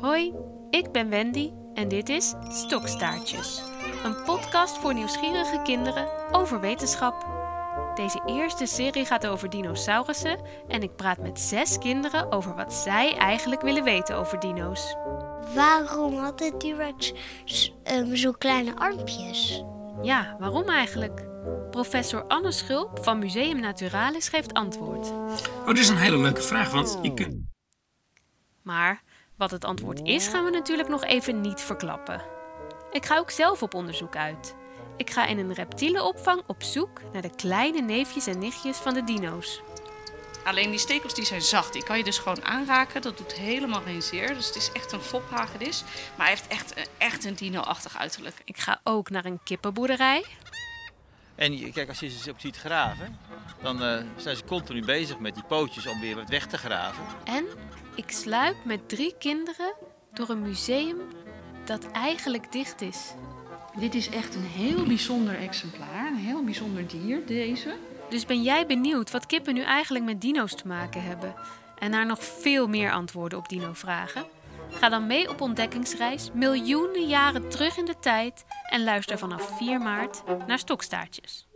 Hoi, ik ben Wendy en dit is Stokstaartjes. Een podcast voor nieuwsgierige kinderen over wetenschap. Deze eerste serie gaat over dinosaurussen en ik praat met zes kinderen over wat zij eigenlijk willen weten over dino's. Waarom had de T-Rex um, zo kleine armpjes? Ja, waarom eigenlijk? Professor Anne Schulp van Museum Naturalis geeft antwoord. Oh, dat is een hele leuke vraag, want je kunt... Maar wat het antwoord is, gaan we natuurlijk nog even niet verklappen. Ik ga ook zelf op onderzoek uit. Ik ga in een reptielenopvang op zoek naar de kleine neefjes en nichtjes van de dino's. Alleen die stekels die zijn zacht. Die kan je dus gewoon aanraken. Dat doet helemaal geen zeer. Dus het is echt een fophagedis. Maar hij heeft echt, een- echt een dino-achtig uiterlijk. Ik ga ook naar een kippenboerderij. En je- kijk, als je ze op ziet graven, dan eh, zijn ze continu bezig met die pootjes om weer wat weg te graven. En ik sluip met drie kinderen door een museum dat eigenlijk dicht is. Dit is echt een heel bijzonder exemplaar. Een heel bijzonder dier, deze. Dus ben jij benieuwd wat kippen nu eigenlijk met dino's te maken hebben? En naar nog veel meer antwoorden op dino-vragen? Ga dan mee op ontdekkingsreis miljoenen jaren terug in de tijd en luister vanaf 4 maart naar Stokstaartjes.